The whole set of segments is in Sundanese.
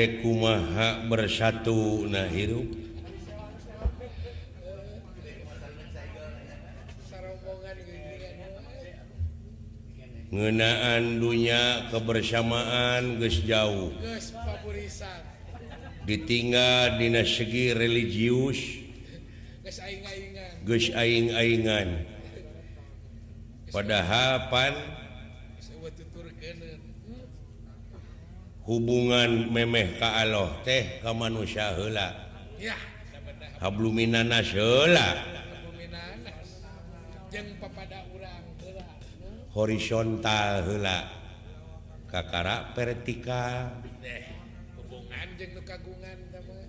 dekumaha bersatu nah hirup ngenaan dunya kebersamaan guys jauh. Ditinggal Dinas segi religius. Guys aing-aingan. Padahal pan hubungan memeh ka Allah teh ka manusia heula. Ya. Habluminan heula jeung papada urang heula horizontal heula. Kakara vertikal. Hubungan jeung nu kagungan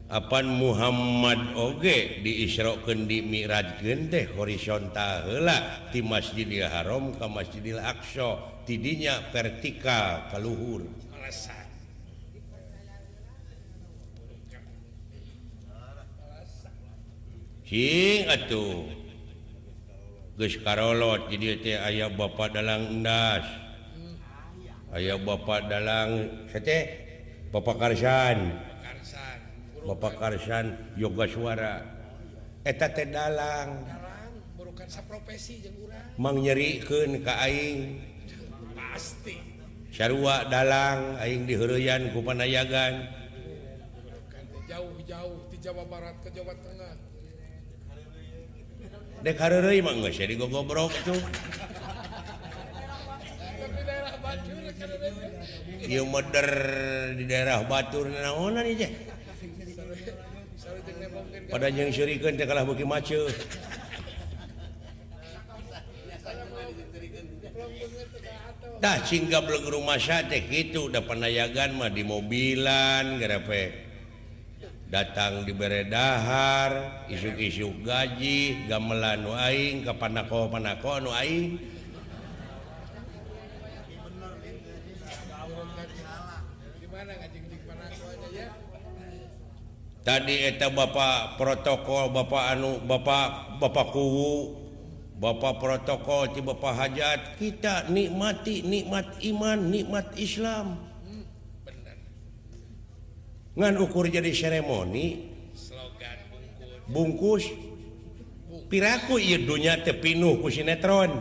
apan Muhammad oge diisrokeun di mirajkeun teh horizontal heula. Ti Masjidil Haram ka Masjidil Aqsa. Tidinya vertikal ka luhur. Alasan King atuh. Gus Karolot jadi teh aya bapak dalang endas. Aya bapak dalang teh? Bapak Karsan. Bapak Karsan yoga suara. Eta teh dalang. Profesi mang nyerikan ka aing. Pasti. Sarua dalang aing diheureuyan ku panayagan. Jauh-jauh di Jawa Barat ke Jawa Tengah. dek hareureuy mah geus jadi gogobrok tuh. Ieu meder di daerah Batur naonan ieu teh? Pada jeung seurikeun teh kalah beuki maceuh. Tah cingga belum rumah sate gitu udah penayagan mah di mobilan gara-gara datang di beredahar isuk-isuk gaji gamelan nuaing ke panako panako nuaing tadi eta bapak protokol bapak anu bapak bapak kuwu bapak protokol ti bapak hajat kita nikmati nikmat iman nikmat Islam. ngan ukur jadi seremoni? Bungkus. Piraku idunya tepinuh ku sinetron.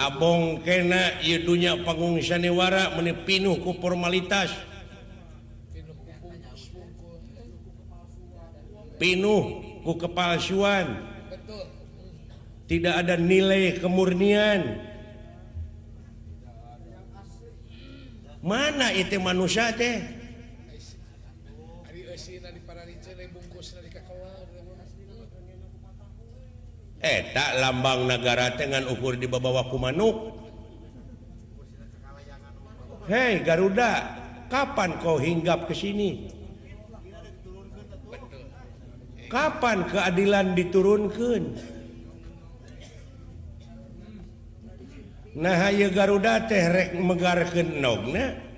Abong kena idunya pengungsian niwara menepinuh ku formalitas. Pinuh ku kepalsuan. Tidak ada nilai kemurnian. Mana itu manusia teh? na eh, tak lambang negara dengan ukur di bawahku manuk Hei Garuda Kapan kau hinggap ke sini? Kapan keadilan diturunkan? Nah Garuda tehrek megarkeun nogna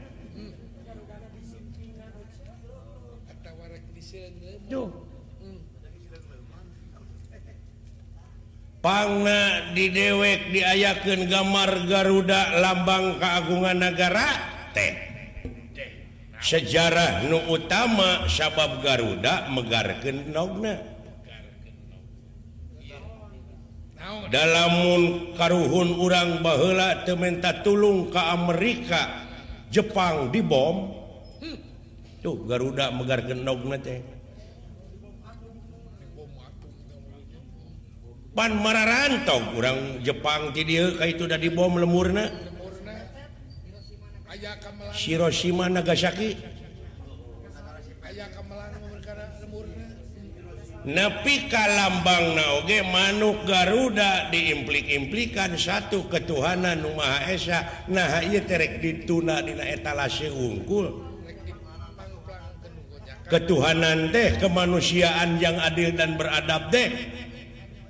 panga didewek diayaken gambar Garuda lambang keagungan negara teh. Sejarah Nu utama sabab Garuda megarken nogna dalammun karuhun urang bahela tementa tulung ke Amerika Jepang dibom. Tuh Garuda megarken nogna teh. pan rantau kurang Jepang jadi itu udah dibom lemurna. Hiroshima Nagasaki. Nepi lambang naoge manuk Garuda diimplik-implikan satu ketuhanan Numaha Esa. Nah terek dituna dina etalase unggul ketuhanan deh kemanusiaan yang adil dan beradab deh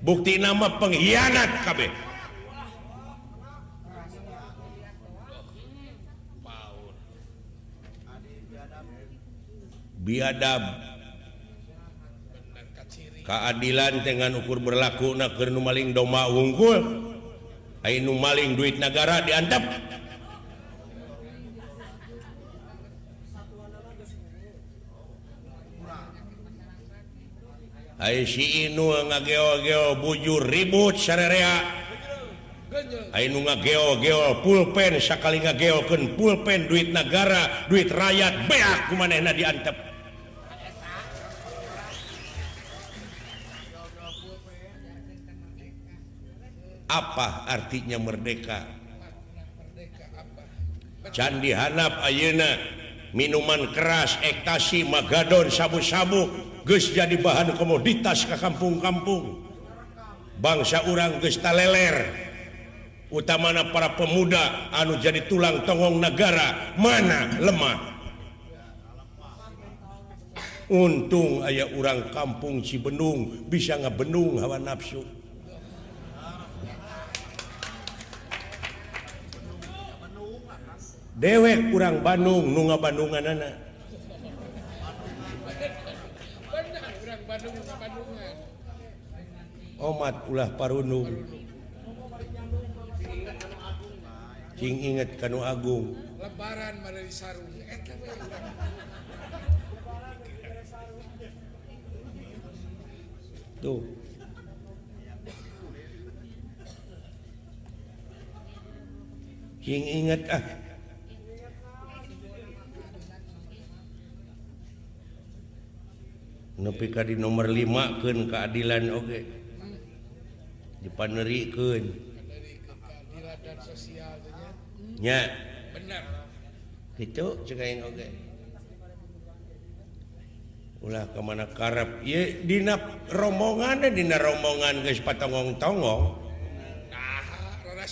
bukti nama pengkhianat KB biadab. Keadilan dengan ukur berlaku nakernu maling doma unggul Ainu maling duit negara diantap bujur ribut pulpen sakali ngageoken pulpen duit negara duit rakyat beak kumanehna diantep apa artinya merdeka? Candi hanap Ayeuna minuman keras ektasi Magadon sabu-sabuk guys jadi bahan komoditas ke kampung-kampung. Bangsa orang Gesta leler utamana para pemuda anu jadi tulang tonggong negara. Mana lemah? Untung ayah orang kampung Cibenung bisa ngebenung hawa nafsu. Dewek kurang Bandung nunga Bandungan anak Omat ulah parunung. Cing inget Kanu Agung. Lebaran tuh. Cing inget ah. nepi ka di nomor 5 keun keadilan oke okay. dipaneri sosial nya Nya. benar gitu cekain aing okay. ulah kemana karep ye dina rombongan dina rombongan geus patongong tongong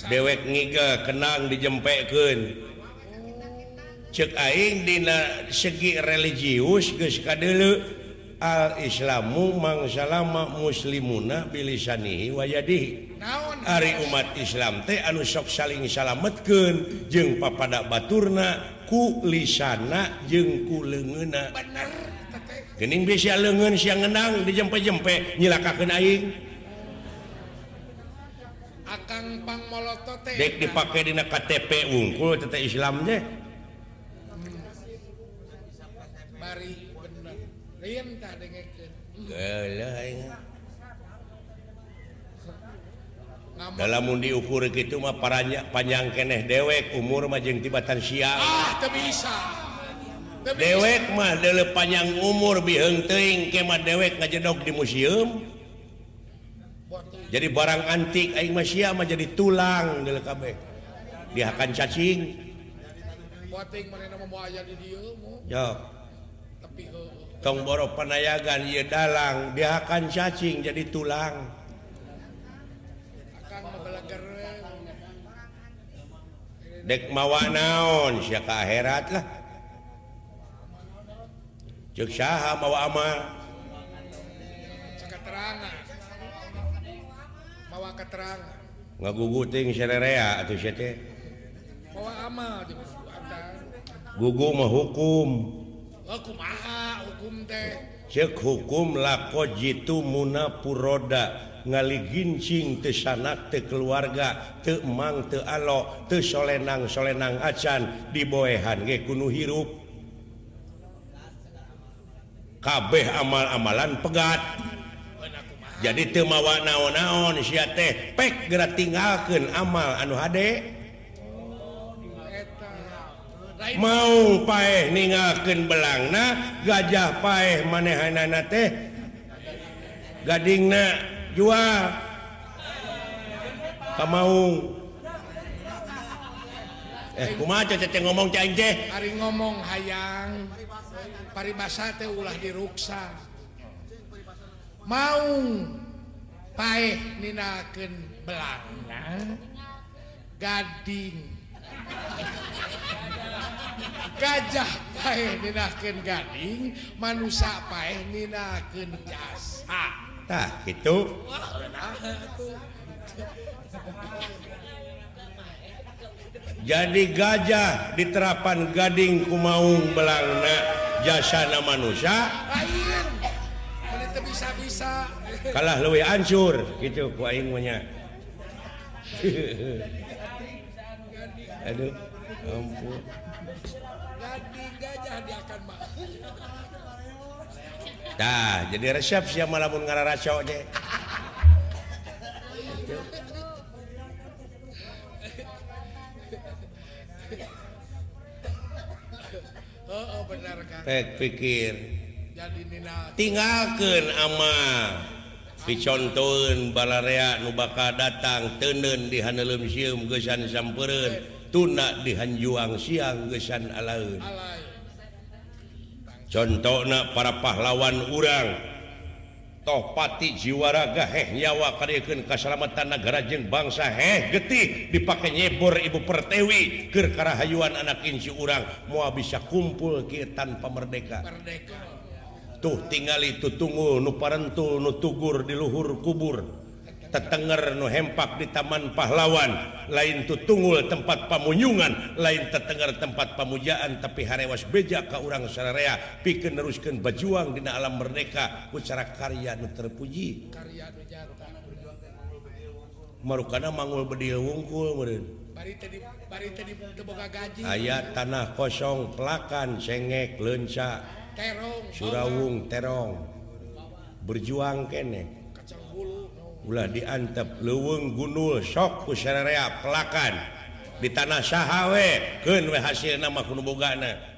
dewek ngiga kenang dijempekeun. cek aing dina segi religius geus ka al-islamu mangsalama muslimuna bilisanihi wayadihi Ari umat Islam teh anu sok saling salametkeun jeung papada baturna ku lisana jeung ku leungeuna bener gening bisa leungeun siang ngenang dijempe-jempe nyilakakeun aing. Akang pang moloto teh. Dek dipake dina KTP unggul teh Islam teh. dalam diukur gitu mah paranya panjang keneh. Dewek umur majeng tibatan siang ah, bisa dewek mah dele panjang umur bihenting kemah dewek ngajedok di museum. Jadi barang antik aing mah sia mah jadi tulang deuleu kabeh. Dia akan cacing. Yo. Tapi Tongboro Panayagan ia dalang dia akan cacing jadi tulang. Dek mawa naon siaka akhirat lah. Cek saha mawa amal keterangan mawa keterangan ngaguguting sererea atau siate mawa amal gugu mah hukum. cek hukum lako jitu munapuroda ngaligincing tesanak te keluarga emang te alo te solenang solenang acan diboehan ge kuno hirup. Kabeh amal-amalan pegat. Jadi temawa naon-naon sia teh pek geura tinggalkan amal anu Hde mau pae ningaken belangna gajah paeh manehanana teh. Gadingna jual. Kamaung eh kumaha cece ngomong cai teh? Ari ngomong hayang. Paribasa teh ulah diruksa. Mau pae ninakeun belangna? Gading. gajah paeh ninakeun gading manusia paeh ninakeun jasa. Tah gitu. Jadi gajah diterapan gading kumaung belangna jasana manusia lain. Teu bisa-bisa. Kalah leuwih hancur gitu ku aing mah nya. Aduh ampun. gajah dia akan mah. Jadi resep siapa lamun ngara raco aja. Oh, oh benar kan. Tek eh, pikir. Jadi nina Tinggalkan ama dicontohun balarea nu bakal datang tenen di haneleum sieum gesan sampereun tuna di hanjuang siang gesan alaeun. Alay. contohna para pahlawan urang. Tohpati jiwaraga heh nyawa karyakan keselamatan negara jeng bangsa heh getih. Dipakai nyebor ibu pertewi keur karahayuan anak inci urang. Moal bisa kumpul ke tanpa merdeka. Merdeka. Tuh tinggal itu tunggu nu parentul nu tugur di luhur kubur. tetenger nu hempak di Taman pahlawan. Lain tuh tunggul tempat pamunyungan lain tetenger tempat pemujaan tapi harewas beja ke urang Sararea. Pikir neruskan bajuang di alam merdeka ucara karya nu terpuji. Marukana manggul bedil wungkul meureun. Ayat tanah kosong pelakan cengek lenca. Terong surawung terong. Berjuang kene. Ulah diantep leweng gunul sok kusyaraya pelakan. Di tanah sahawe keun we hasil nama kunubogana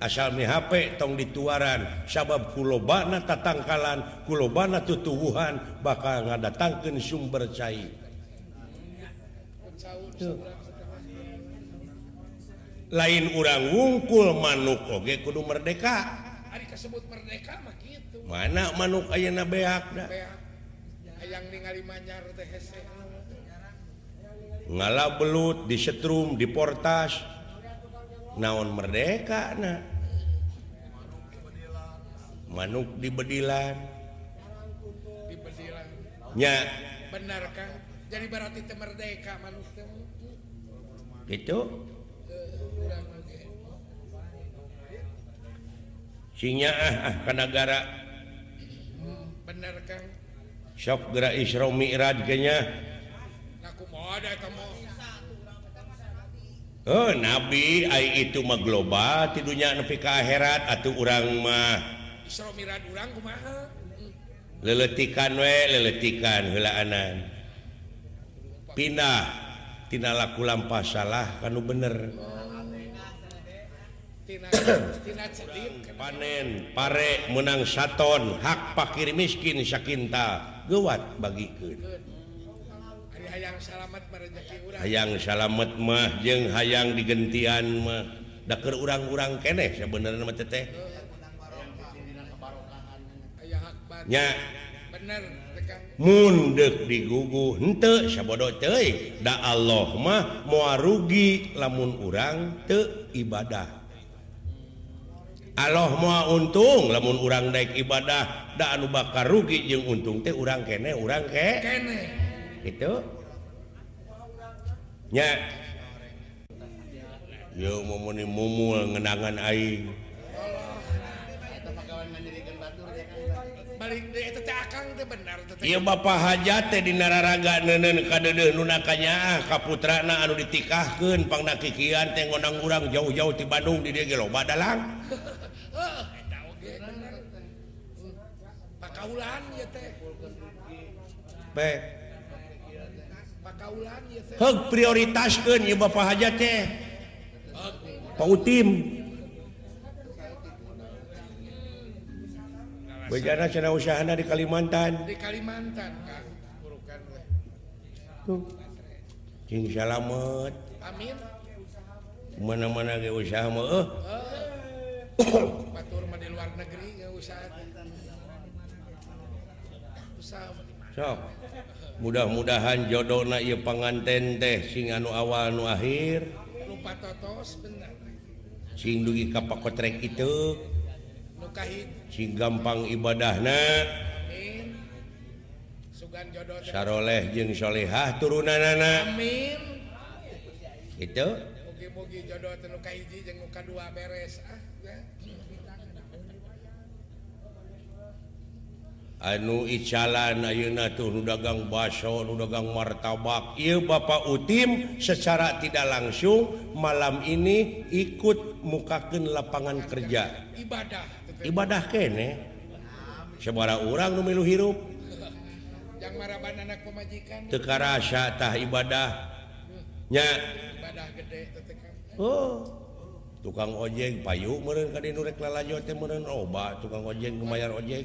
asal mi HP tong dituaran sabab kulobana tatangkalan kulobana tutuwuhan bakal ngadatangkeun sumber cai lain urang wungkul manuk oge kudu merdeka. Hari kesebut merdeka mah gitu. Mana manuk ayeuna beak da beak. hayang ningali manyar ngalah belut disetrum diportas. Naon merdeka na. manuk di bedilan. Nya. Benarkah jadi berarti merdeka manuk itu sinya ah, ah kanagara hmm, bener kan sok gerak Isra Mi'raj kayaknya oh, nabi ay itu mah global tidurnya nepi ka akhirat atuh urang mah. Isra Mi'raj urang kumaha? Leletikan we leletikan heulaanan pindah tina laku lampah salah kanu bener. Panen pare menang saton hak pakir miskin sakinta. gewat bagikan hayang salamet mah jeung hayang digentian mah. Daker urang-urang keneh sabenerna mah teteh nya. Mundek digugu henteu sabodo teuy da Allah mah moal rugi lamun urang teu ibadah. Allah mau untung lamun urang naik ibadah da anu bakar rugi jeung untung teh urang kene urang ke? Kene. Gitu. Nya. Yo momoni mumul ngenangan aing. Iya Bapak hajat teh di nararaga nenen nu nunakanya kaputra na anu ditikahkan pang nakikian teh ngonang urang jauh-jauh di Bandung di dia gelo badalang prioritas ke Bapak hajat teh Pautim Bejana cenah usahana di Kalimantan. Di Kalimantan kan. Burukan Tuh. Cing salamet. Amin. Mana-mana ge usaha mah eh. di luar negeri so, mudah-mudahan jodona ieu panganten teh sing anu awal nu akhir. Lupa totos bener. Sing dugi ka pakotrek itu sing gampang ibadahna. Saroleh jeung solehah turunan anak amin. Itu Mugi-mugi jodoh tenu kahiji jeung nu kadua beres ah. anu Icalan Ayeuna tuh nu dagang baso nu dagang martabak. Ieu Bapak Utim secara tidak langsung malam ini ikut mukakeun lapangan kerja. Ibadah. Ibadah kene. Sebara orang numilu hirup. Tekarasatah ibadahnya oh. Tukang ojek payuk rek lalajo teh meren obat tukang ojek lumayan ojek.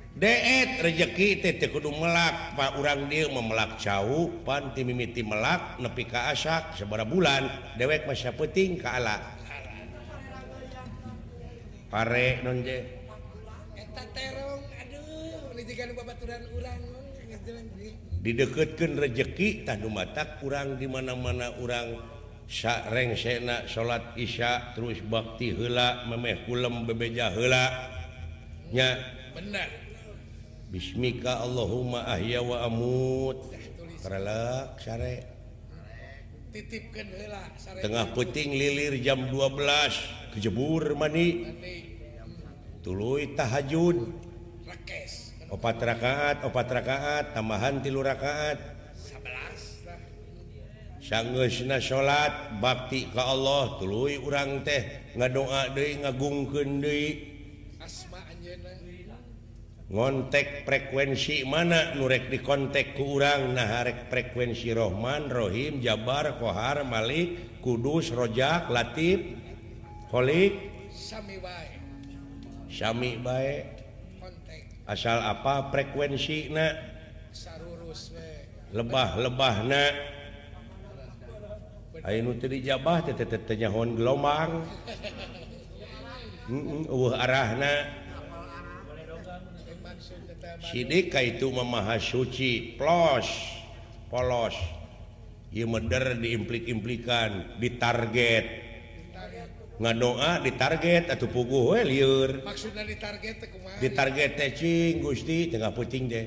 deet rezeki kudu melak. Pak urang dia memelak pan panti mimiti melak nepi ka asak sebera bulan dewek masya peting ka ala. Pare nonje didekatkan rezeki tah nu matak kurang dimana-mana orang sareng sena salat Isya terus bakti hela memeh kulem bebeja helanya benar. Bismika Allahumma ahya wa amut. Relak sare. Titipkeun heula sare. Tengah peuting lilir jam 12 kejebur mani tuluy tahajud. Rekes. opat rakaat opat rakaat tambahan tilu rakaat. 11 sanggeusna salat bakti ka Allah tuluy urang teh ngadoa deui ngagungkeun deui. ngontek frekuensi mana nurrek dikontek kurang naharrek frekuensi Rohman Rohim Jabar Kohar Malik Kudus Rojak Latif Holik. Sami baik asal apa frekuensi na? Lebah-lebah na Ainu teh jabah teh hon gelombang uh, arahna. Sidika itu Mamaha Suci plos polos Yder diimplik-implikan ditarget. Ngadoa ditarget atau pugu liur ditarget tecing Gusti tengah puting deh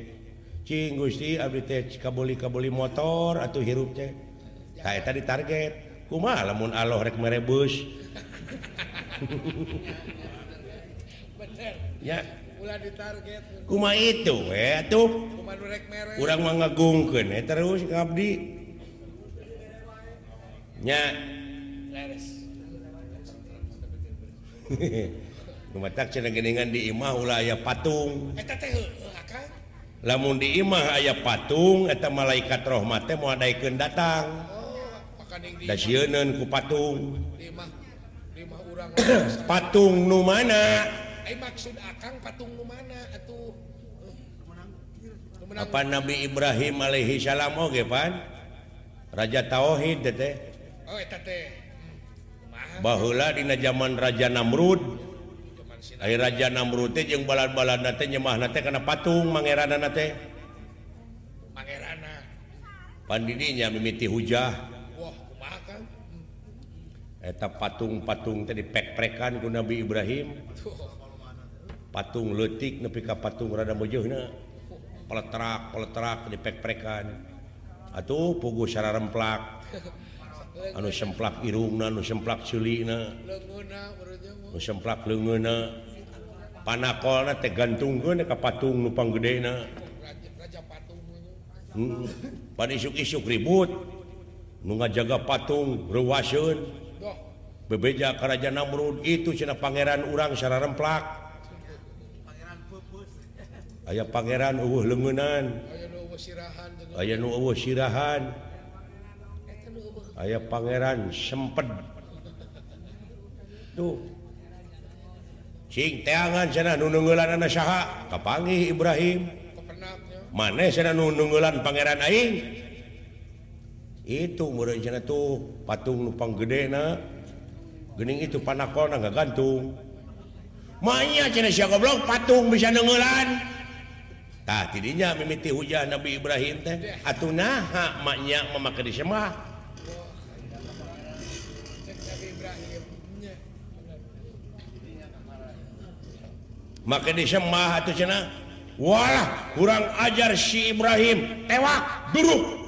Cing Gusti abdi teh kaboli kaboli motor atau hirup teh. Saya tadi target kuma lamun Allah rek merebus? Ya. kuma itu eh, tuh. Kurang mengagungkan eh, terus Abdinya takgeningan dimah aya patung. Lamun dimah aya patung atau malaikat rahmat moal adaikan datang. Stasiunun ku patung. Patung Numana Ay, maksud akan patung mana atuh? Apa Nabi Ibrahim Alaihi Salam oge pan? Raja Tauhid teteh oh, eta teh. Hmm. Bahula dina zaman Raja Namrud. Ay, Raja Namrud teh jeung balad-baladna nate nyemah nate kana patung mangerana nate mangerana. Pandidinya mimiti hujah. Wah kumaha kang? Hmm. Eta patung-patung teh dipek-prekan ku Nabi Ibrahim. Tuh. patung letik nepi ka patung rada mujuna peleterak peleterak dipek-prekan. Atuh pugu sararemplak anu semplak irungna anu semplak culina. Anu semplak leungeuna panakolna teh gantungkeun ka patung nu panggedena hmm. pan isuk-isuk ribut. Nu ngajaga patung reuwaseun. Bebeja karaja Namrud itu cenah pangeran urang sararemplak aya Pangeran uh lengunan aya sirahan aya Pangeran sempet. Tuh. Kapanggih Ibrahim? Maneh nunggulan Pangeran Aing? Itu murahjana tuh patung lupang gedena Gening itu panakon nggak gantung mainnya goblok patung bisa nunggulan Tah tidinya mimiti hujan Nabi Ibrahim teh atuh naha maknya memakai disembah. Maka disembah atau cina, walah kurang ajar si Ibrahim tewak dulu.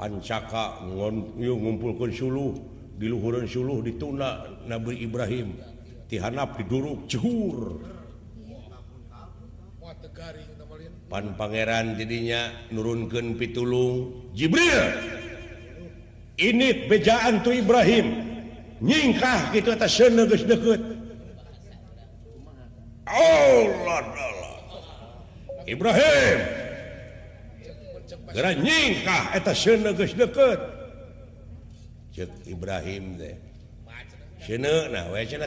Pancaka ngumpulkan suluh diluhuran suluh dituna Nabi Ibrahim. tihanap diduruk juhur pan Pangeran jadinya nurunkan pitulung Jibril ini bejaan tuh Ibrahim. Nyingkah gitu atas senegus deket Allah Allah Ibrahim gara nyingkah atas senegus deket cek Ibrahim deh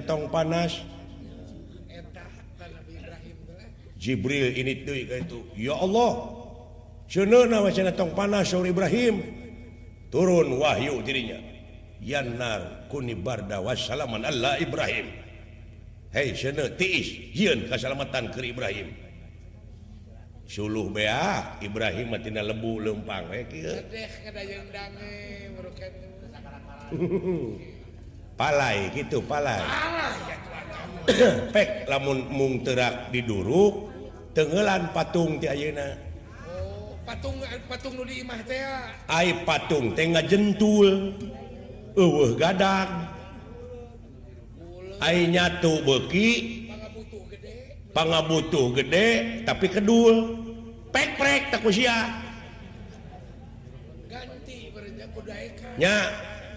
tong panas. Jibril ini itu ya Allah tong panas Syur Ibrahim. Turun Wahyu dirinya Yanar kuni barda wassalaman Allah Ibrahim. Hei cuna, tiis yin keselamatan ke Ibrahim. Suluh bea Ibrahim matina lebu lempang eh, palai gitu palai. Pek lamun mung terak diduruk tenggelan patung ti ayeuna. Oh, patung patung nu di imah teh ai patung teh ngajentul eueuh gadag ai nyatu beki pangabutuh gede. tapi kedul. Pek pek tak usia. Ganti berenya kudaekan nya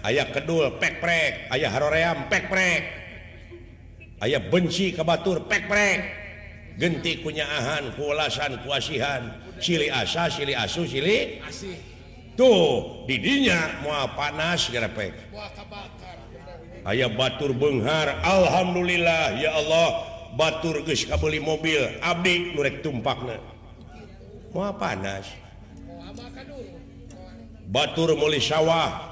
ayaah kedul pekprek ayaah haroream pekprek ayaah benci ke Batur pekprek genti kunyaahan kuulasan kuasihan Cili asa Cili asu asih. tuh didinya mau panas gerepek ayaah Batur Benghar Alhamdulillah ya Allah Batur guys kabeli mobil Abdi nurrek tumpakna. Mau panas. Batur mulai sawah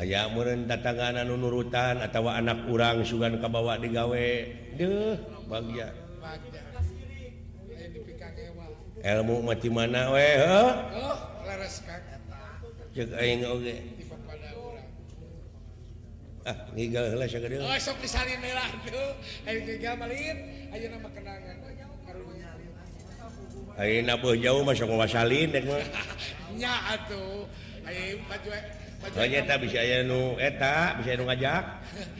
aya tangan nunurutan atau anak urang sugan kabawa digawe. Deh bahagia ilmu mati mana we oh, ah ngigal heula sagede. Oh sok disalin lah tuh ayo ngigal malin ayo nama kenangan. Ayo nabeuh jauh masuk wasalin dek mah. Nya atuh. tak bisa aya nu eta bisa nu ngajak.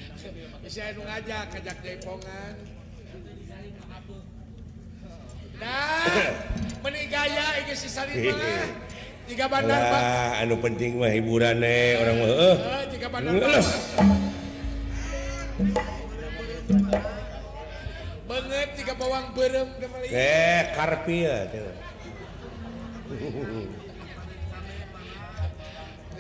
Bisa nu ngajak ngajak jaipongan nah menigaya ini si salibah jika bandar Wah, anu penting mah hiburan eh orang mah eh. eh jika bandar banget jika bawang berem eh karpia tuh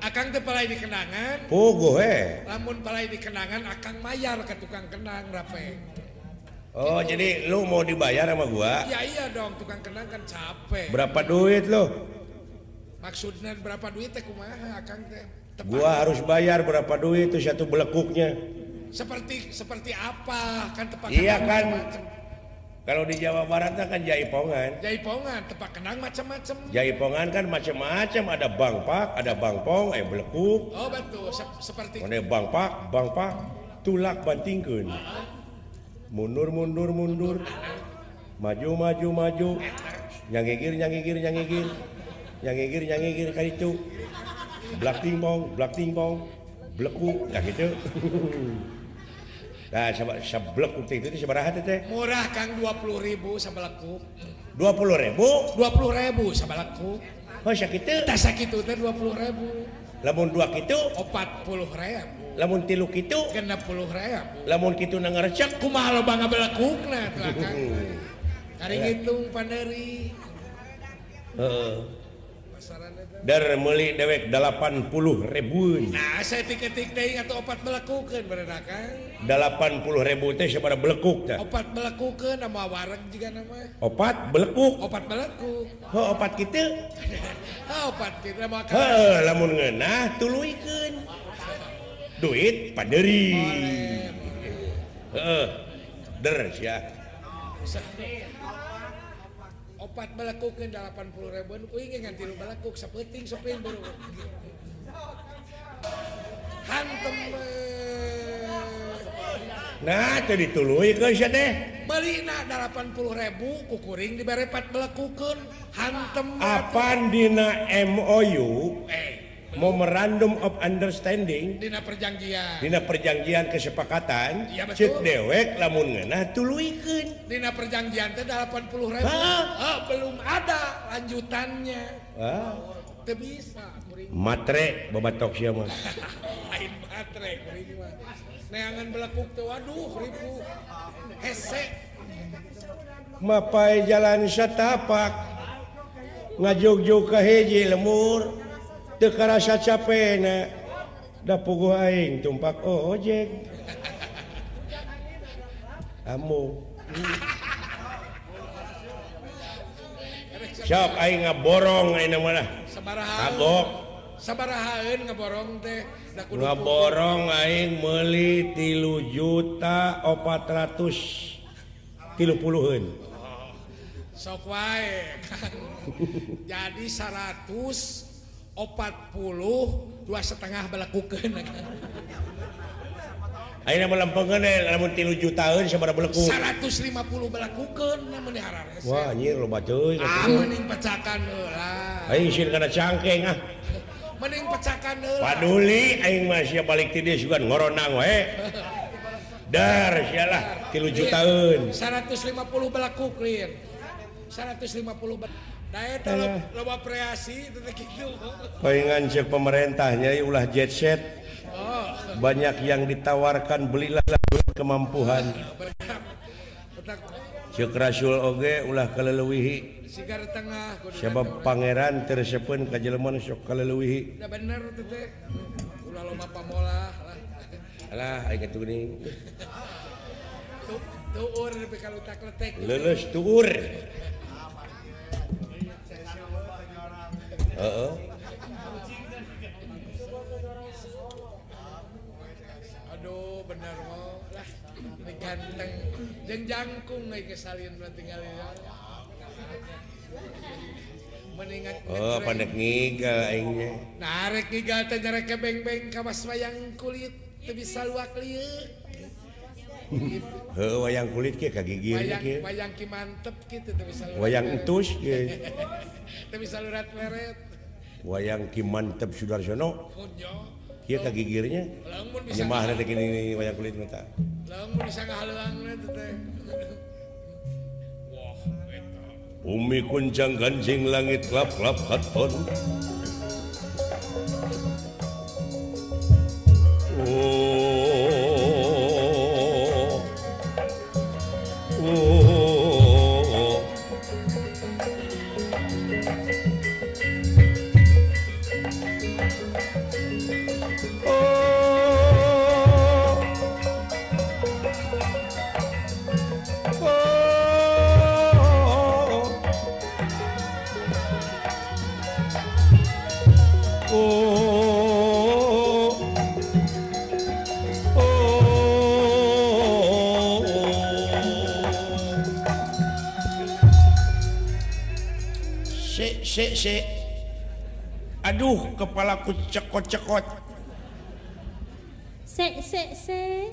akan kepala di kenangan pogo he namun palai di kenangan eh. akan mayar ke tukang kenang rape Oh gitu. jadi lu mau dibayar sama gua? Iya iya dong tukang kenang kan capek. Berapa duit lu? Maksudnya berapa duit teh kumaha Akang teh? Gua harus bayar berapa duit tuh satu belekuknya. Seperti seperti apa kan tepat Iya kan macem. Kalau di Jawa Barat kan jaipongan. Jaipongan, tepak kenang macam-macam. jaipongan kan macam-macam. Ada bangpak ada bangpong eh belekuk. Oh betul, Sep- seperti mana bangpak bangpak tulak bantingkeun. Mundur mundur mundur. Maju maju maju. Nyangigir nyangigir nyangigir. Nyangigir nyangigir ka itu blak tingpong blak tingpong blekuk ya gitu Nah, seblek teh itu sabaraha teh? Murah Kang 20.000 sabalaku. 20.000? 20.000 sabalaku. Oh, sakitu. Tah sakitu teh 20.000. Lamun dua kitu 40.000. Lamun tilu kitu 60.000. Lamun kitu na ngarecek kumaha loba ngabelakukna teh Kang. Kari ngitung panderi. Heeh. Pasaranna teh. dar meuli dewek 80 ribu nah, saya titik-tik 80 ribu pada belekuk teh. Opat belekuk nama wareg juga nama. Opat belekuk. Opat belekuk oh, opat kita oh, obat kita lamun ngeunah tuluikeun. Duit paderi. Heeh der ya opat melekukan 80 ribuan uing nganti tiru melekuk sepeting sepin baru. Hantem eh. nah teu ditului ke teh? Beli nak 80 ribu kukuring diberi empat melekukan hantem. Apaan dina MOU eh. memorandum of understanding. Dina perjanjian. Dina perjanjian kesepakatan. Ya, cek dewek lamun ngena tuluikeun Dina perjanjian teh 80 ribu. Oh, belum ada lanjutannya. Ah. oh, teu bisa matre babatok sia mah. Lain matre kuring mah. Neangan belekuk teh waduh ribu. Hese. Mapai jalan satapak ngajog-jog ka hiji lemur. tekarasa capena da capek aing tumpak oh, ojek. Kamu siap aing ngaborong aing Sabaraha? sabarahaun sabarahaeun ngaborong teh. Ngaborong aing meuli 3 juta 430 30-an sok wae jadi 100 40 dua setengah belakukeun Akhirnya malam pengenel, eh, namun tilu juta tahun sama ada 150 belakukeun yang melihara. Wah, anjir lo bacuy. Ah, mending pecakan heula. Aing sih kana cangkeng ah. Mending pecakan heula. Paduli, aing mah sia balik ti juga ngoronang we. Dar, sialah tilu juta 150 belaku clear. 150 belaku. Pengan cek pemerintahnya ulah jetset banyak yang ditawarkan belilah kemampuan cek Rasul Oge ulah keleluwihi sebab Pangeran tersepun ke Jelman sok keleluwihi Alah, ingat kuning. Tuur, kalau tak letek. Lulus tuur. uh. Aduh bener mau lah Ganteng. jeng jangkung nih kesalin berarti kali ya Meningat oh pandek ngigal aingnya? Narik ngigal teh narik kebeng-beng beng kawas wayang kulit. Teu bisa luak lieu. Heuh wayang kulit kieu kagigir wayang, kieu. wayang ki mantep kitu teu bisa wayang entus kieu. Teu bisa lurat meret wayang Ki mantap Sudarsono. Kieu ka gigirnya nyemah teh gini wayang kulit mata lamun bisa ngahaleuangna teh. Teh Bumi kuncang ganjing langit lap lap katon. Oh Si. Aduh, kepalaku cekot-cekot. Se se se.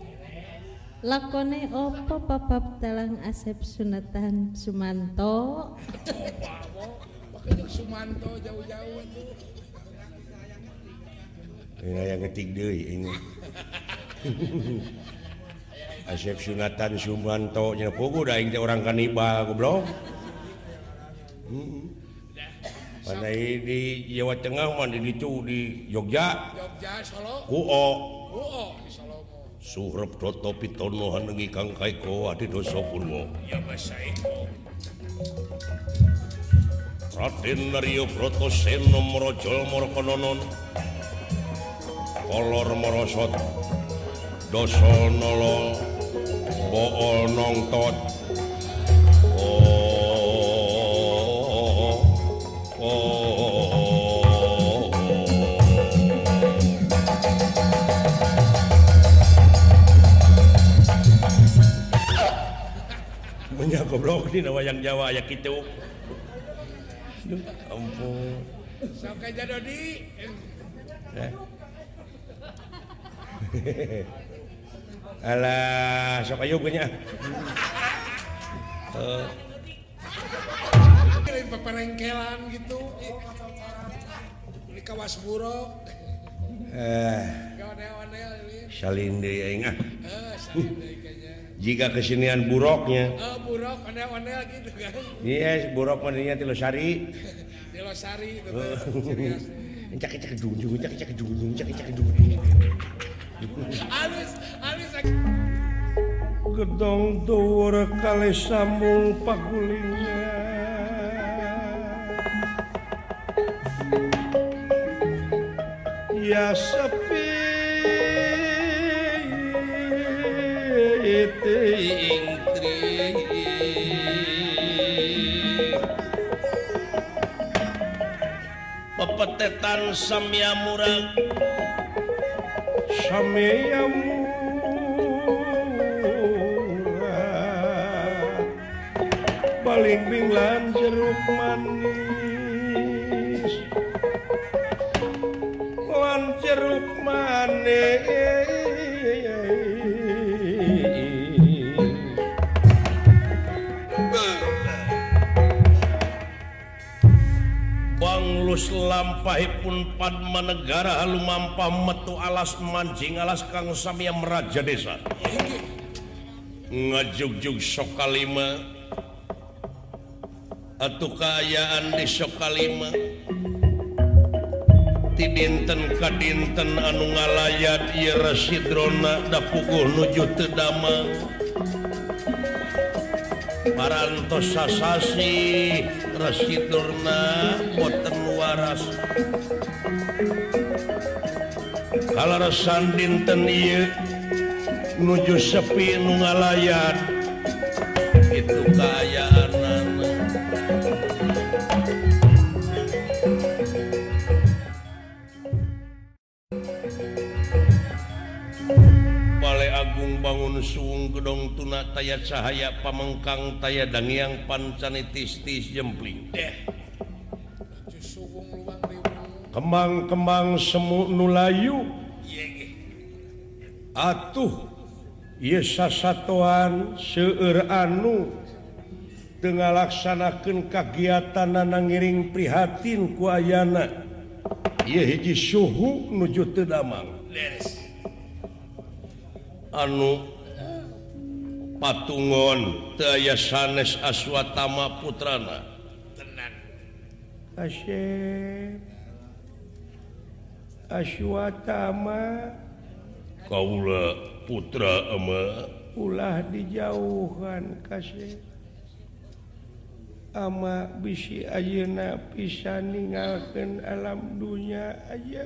Lakone opo papap talang Asep Sunatan Sumanto. Sumanto jauh-jauh. Ini yang ketik deui ini. Asep Sunatan Sumanto nya pugu da aing teh orang kanibal goblok. Mana di Jawa Tengah mandi dicu di Jogja. Jogja Solo. Kuo. Uo di Solo surep toto pitonohan nengi kang kaiko adi dosa purwo ya bahasa Raden Nario Broto Seno Morojol Morokononon Kolor Morosot. Doso Nolong Bool Nongtot goblok di wayang Jawa ya gitu Duh, ampun sampai jadi Alah, sok ayo gue Eh. Kirim peperengkelan gitu. Ini kawas buruk. Eh. Gawanel-wanel ini. Salin deui aing ah. Eh, salin deui kayaknya. jika kesenian buroknya oh, burok, ondel -ondel gitu kan. Iya, yes, burok mandinya tilosari. Tilosari cak cak junjung cak cak junjung cak cak junjung Alis, alis. gedong tuwur kali sambung pagulingnya ya sepi ing pepetetan samya murang samya murang paling bing jeruk manis lan jeruk manis Gus lampahipun Padmanegara lumampah metu alas mancing alas Kang Samia Raja Desa. Ngajugjug sokalima. Atau kaayaan di sokalima. Ti dinten ka dinten anu ngalayat Ira Sidrona dapukuh nuju tedama parantos sasasi residurna boten kalasan dinten nuju sepi nu ngalayan. Itu keayaan Balai Agung bangun suung gedong tuna taya cahaya pamengkang taya dangiang pancantistis jempling. Deh kembang-kembang semu nulayu atuh Yesa satuan seueur anu tengah laksanakan kegiatan nana ngiring prihatin kuayana ia hiji suhu nuju tedamang anu patungon daya sanes aswatama putrana. Tenang. Asyik Aswatama Kaula putra ama. ulah dijauhan kasih ama bisi ayeuna pisan ninggalkeun alam dunya aja.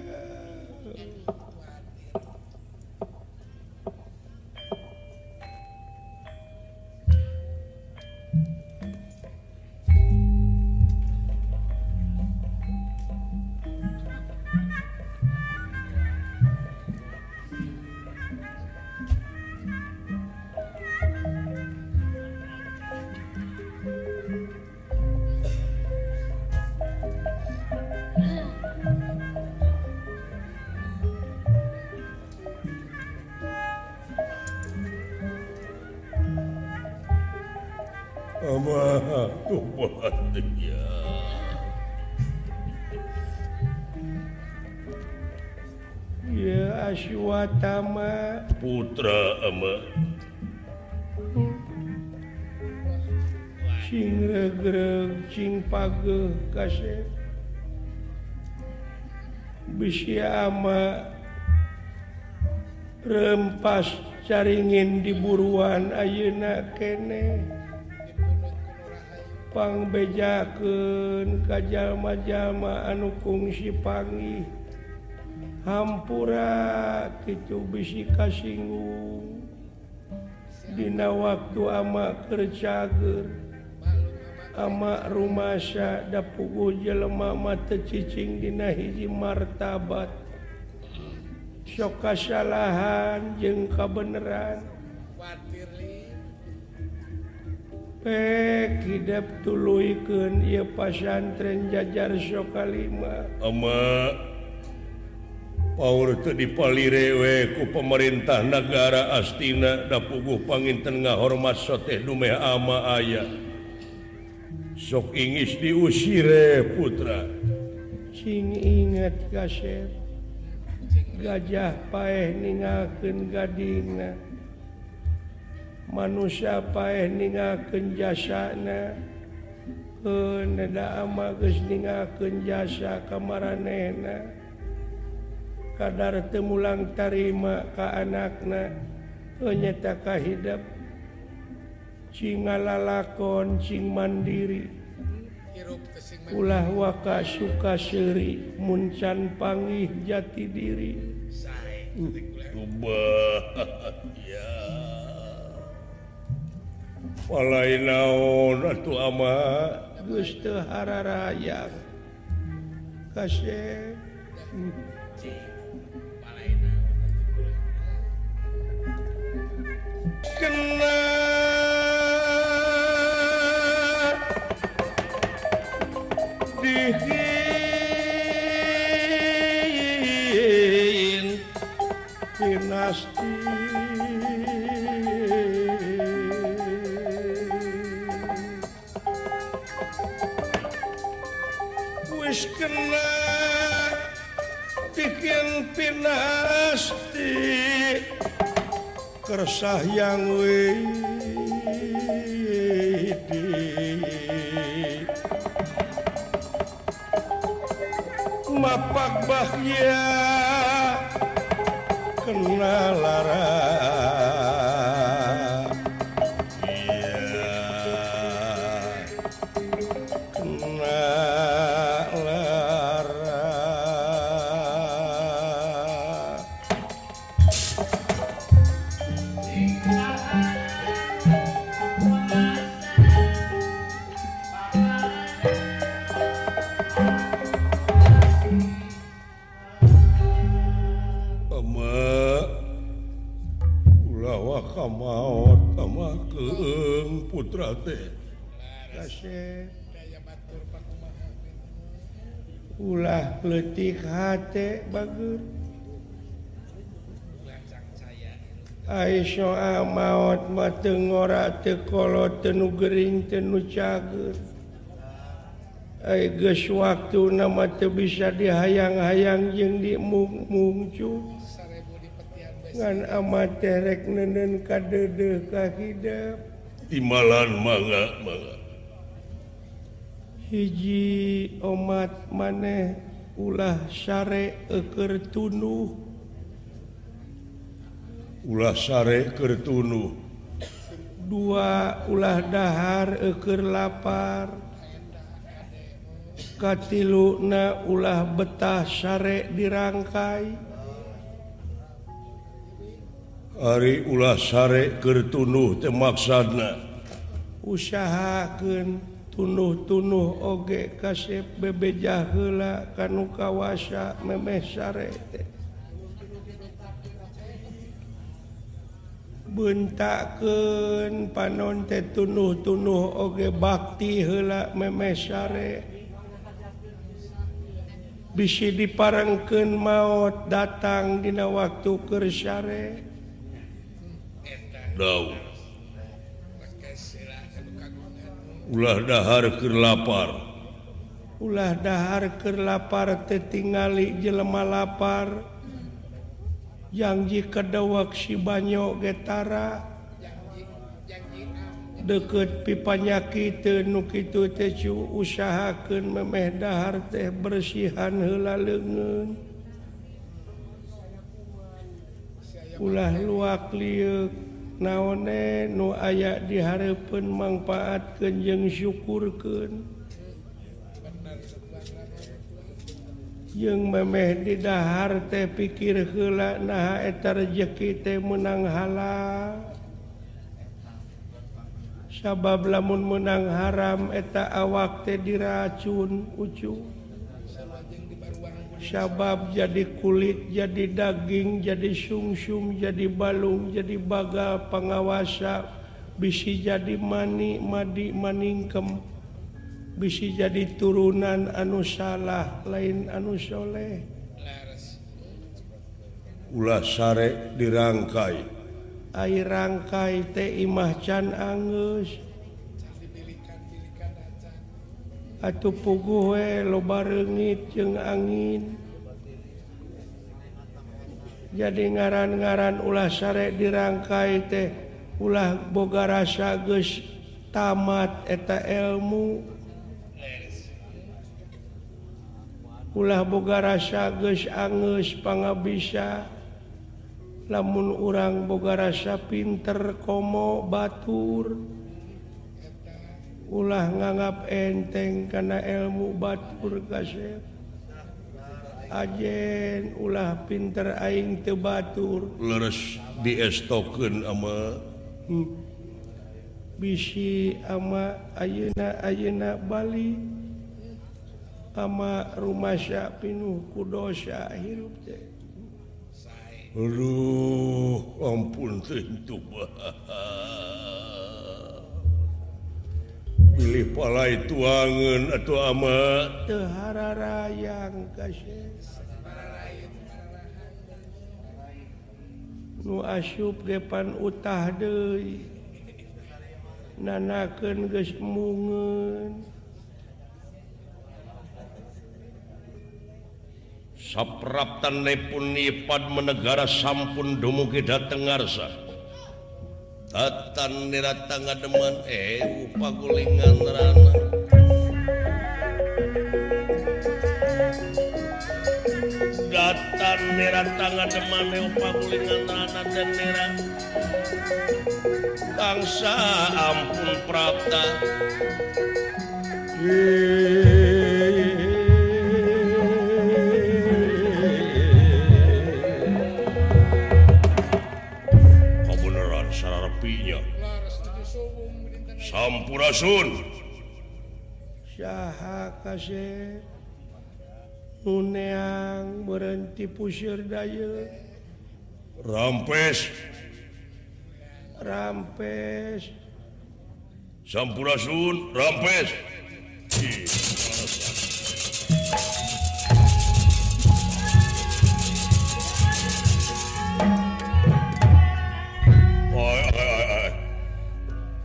Aswatama putra ama sing kasih. Bisama rempas caringin di buruan Ayeuna kene. pangbejaken kajjallma-jalma anu kungsi pagi hampura itu bisi kasinggung. Dina waktu amak kercager amak rumahya dapugu jelemah mata cicing Dina hiji martabat. Soka kasalahan jengka beneran pek tuluken ia pasantren jajar sokalima. Ama Paul itu dipalirrewe ku pemerintah negara Astina da puguh pangin tengah hormat soteh dume ama ayah sok ingis diusire putra. Sing ingat kaset. Gajah paeh ningaken gadina. manusia paeh ningakeun jasana neda ama geus ningakeun jasa kamaranehna. Kadar teu mulang tarima ka anakna heuh nyata kahidap cing lalakon cing mandiri. Ulah waka suka seuri muncan pangih jati diri. Sae. Hmm. ya. lain naon Ratu ama. Gustuhara Raya kasih. Kena. Dihin. Dinasti. Pinasti kersah yang widi. Mapak bahya kena lara ulah letik hati bagus Aisyah ah maut mateng ora tekolo tenu gering tenu cager. Ai geus waktu nama teu bisa dihayang-hayang jeung di mungcu ngan amat terek nenen ka deudeuh ka hidap timalan mangga mangga. hiji umat maneh ulah sare eker tunuh. Ulah sare eker tunuh. Dua ulah dahar eker lapar. Katiluna ulah betah sare dirangkai. Ari ulah sare kertunuh temaksana usahakan tunuh-tunuh oge kasep bebejahla kanu kawasa memeh sare. Buntakeun panon teh tunuh-tunuh oge bakti heula memeh sare. Bisi diparengkeun maut datang dina waktu keur sare. Daun ulah dahar ke lapar. Ulah dahar ke lapar tetingali jelema lapar. Janji kedawak si banyo getara. Deket pipanyaki tenukitu tecu usahakan memeh dahar teh bersihan hela lengan ulah luak liuk naone nu aya diharapun manfaat kejeng syukurken yang memeh didhahar teh pikir hela nah eta rejeki teh menang hala sabab lamun menang haram eta awak teh diracun ucu. syabab jadi kulit jadi daging jadi sungsum jadi balung jadi baga pengawasa bisi jadi mani madi maningkem bisi jadi turunan anu salah lain anu soleh. Ulah sare dirangkai. Air rangkai teh imah can angus Atuh pugu we lobarengit jeung angin. Jadi ngaran-ngaran ulah sare dirangkai teh ulah boga rasa geus tamat eta ilmu ulah boga rasa geus angeus pangabisa. Lamun urang boga rasa pinter komo batur. ulah nganggap enteng karena ilmu Batur kasep. Ajen ulah pinter aing tebatur leres diestokeun ama. Hmm. bisi ama ayeuna ayeuna Bali. Ama rumah sya pinuh kudosa hirup teh. Aduh ampun tentu bah pilih palai tuangan atau amatehara rayang nu asyub gepan utah deui. Nanakeun geus mungeun. Sapraptan nepun nipad menegara sampun dumugi dateng ngarsa. Tatan nirata ngademan eh upah gulingan rana. Datan nirata ngademan eh upah gulingan rana dan nirat. Bangsa ampun prapta. Hei. Sunang berhenti pusir daya. Rampes. Rampes. Sampurasun rampes.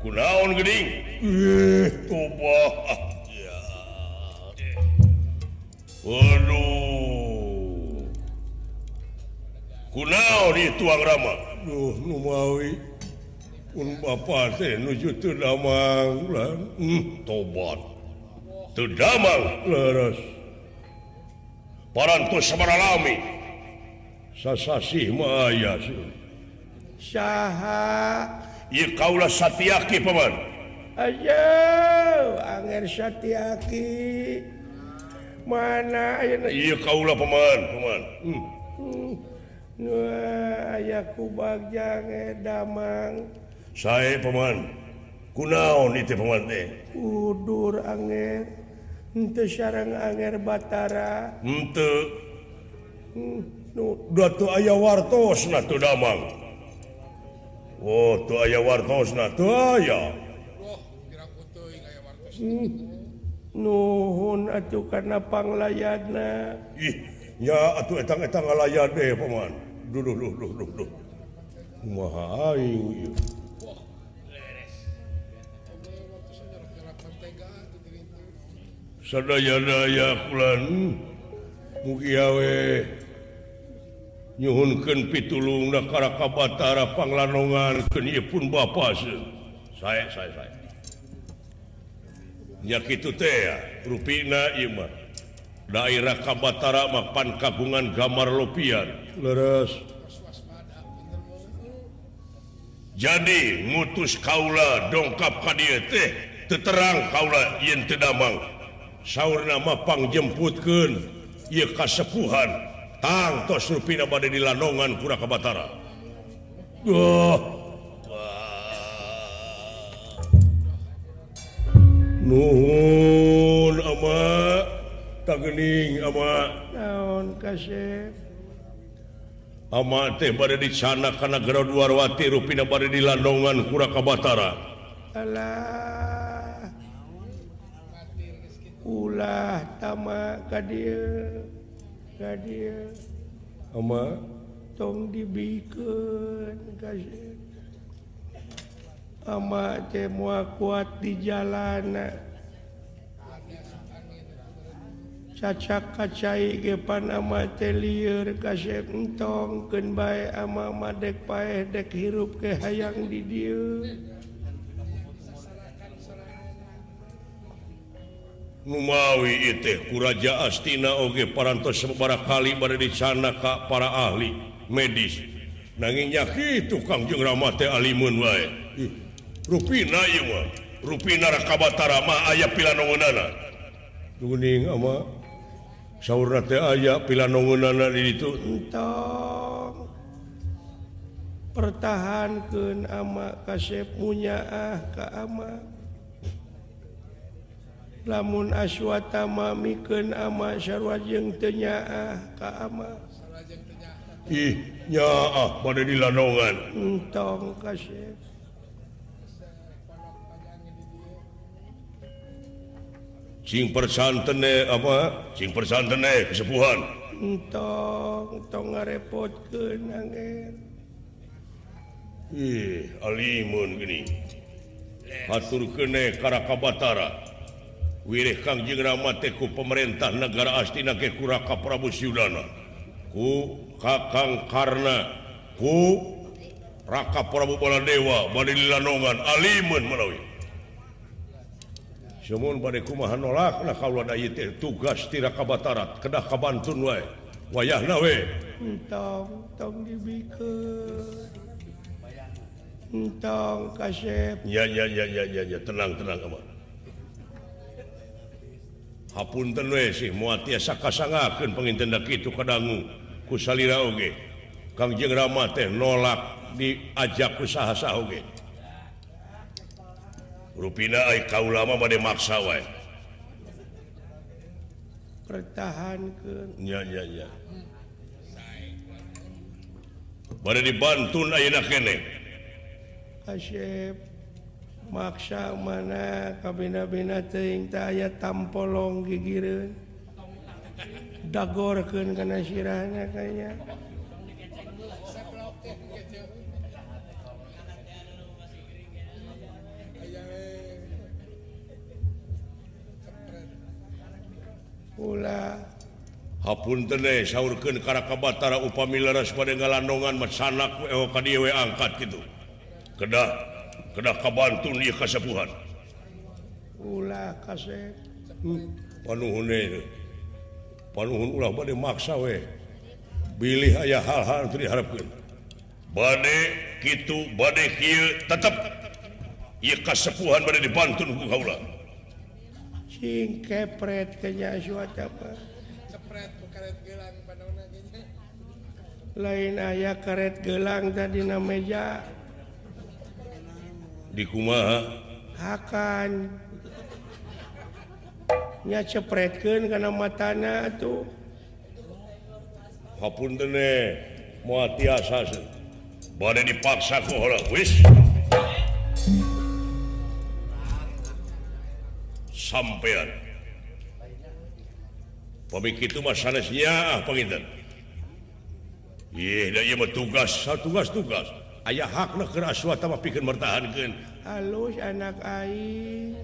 Kunaon geding? Eh, toba. Ya. Waduh. Kunaon di tuang rama? Duh numawi pun bapa teh nuju teu damang lan Hmm, tobat. Tedamang leres parantos sabaralami. sasasih mah aya sih. Saha Ieu kaulah satiaki paman. Anger Aki mana kaulah hmm. Hmm. ku bagja e, Damang. Saya paman. Kunaon itu paman teh? Kudur anger ente sarang anger Batara. Ente hmm, nu. Datu aya wartos na tu Damang. Oh tu aya wartos na tu aya. sih nuhun acuh ih ya atuh etang-etang ngalayan deh paman. Duduh duduh duduh kumaha aing ieu? Sadaya-daya kulan mugi awe nyuhunkeun pitulungna ka Batara Panglanongan keun ieu pun bapa saya saya saya itu ruina daerah Kabatara mapan kagungan gambar lopian. Leres. Jadi mutus Kaula dongkap teh terang Kaula yen tedamang sauur namapang jemputken ia kasepuhan. Tangtos Rupina badai di Landongan Pura Kabatara. Oh. nuhun ama tagening ama. Naon kasep ama teh bade di sana kana graduarwati rupina bade di landongan kura kabatara. Alah. Ulah tama kadir kadir ama? Tong dibikeun kasep ama semua kuat di jalanan cacak kacai gepan ama liur kasep entong ken bae ama madek paeh dek hirup ke hayang di dieu. Numawi itu kuraja Astina oge parantos sebara kali berada di sana ka para ahli medis. Nanging kitu Kangjeng Rama teh alimun wae. Ruina Ruina Rakabatarama aya Duning ama sau aya pila itu. Entong. pertahankan ama kasep punya ah ke ama. Lamun aswatama miken ama sarwajeng tenya ah ka ama. Ih nya ah pada di lanongan. Entong kasep. sing persantene apa? Sing persantene kesepuhan. Entong entong ngarepotkeun angin. Ih alimun gini. Hatur kene karaka batara wirih kangjeng rama ku pemerintah negara astina ke kuraka prabu siulana ku kakang karna. Ku raka prabu baladewa balililanongan alimun menawi semun badkumahan nolak tugastirara kabatarat kedah kabantun wa wayah nawe tenang-tenang hapun ten sih muasa kasangaken pengintendak itu kadanggu kusalira oge Kang Jeng Rama teh nolak diajak usaha sahge ruina kau lama pada maksa wa pertahankannya pada dibantu maksa mana kabinabinaing aya tampolong gigi dagorkan karena sirahnya kayaknya. hapunurkan Karabatara upamilaras pada galandongan mesanak KDW angkat gitu kedah kedah kabantu dia kasepuhan. Ulah kasep hmm. panuhun panuhun ulah bade maksa we. Bilih ayah hal-hal itu diharapkan bade kitu bade kieu tetep. Ieu kasepuhan bade dibantun ku kaula. Cing kepret kenya cuaca apa? Kepret karet gelang panona Lain ayah karet gelang tadi na meja. Di kumaha? Hakan. Nya cepretkeun kana matana tuh. Hapunten eh, moal tiasa. Bade dipaksa ku orang wis. sampeyan pemikir itu masalahnya ah, pengintan ah, tugas tugas tugas. Ayaah haklah keras suata pikir bertahankan halus anak air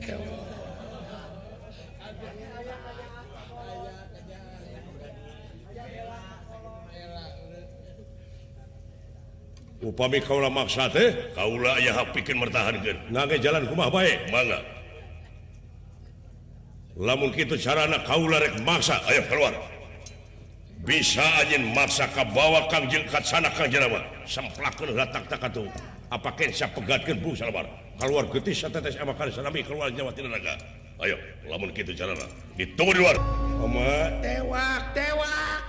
upami kaulah maksa teh kaulah ayah hak pikir bertahankan nage jalan rumah baik mangga. lamun itu sarana Kalarek maksa ayo keluar. Bisa aja maksa kabawa Kangjil kat sana Kanjrawa semplakan datang tak tuh apa saya pegatkan bu salawar keluar getis tetes sama kali sanami keluar Jawa Tinaga ayo lamun gitu sarana ditunggu di luar. Oma. Tewak tewak.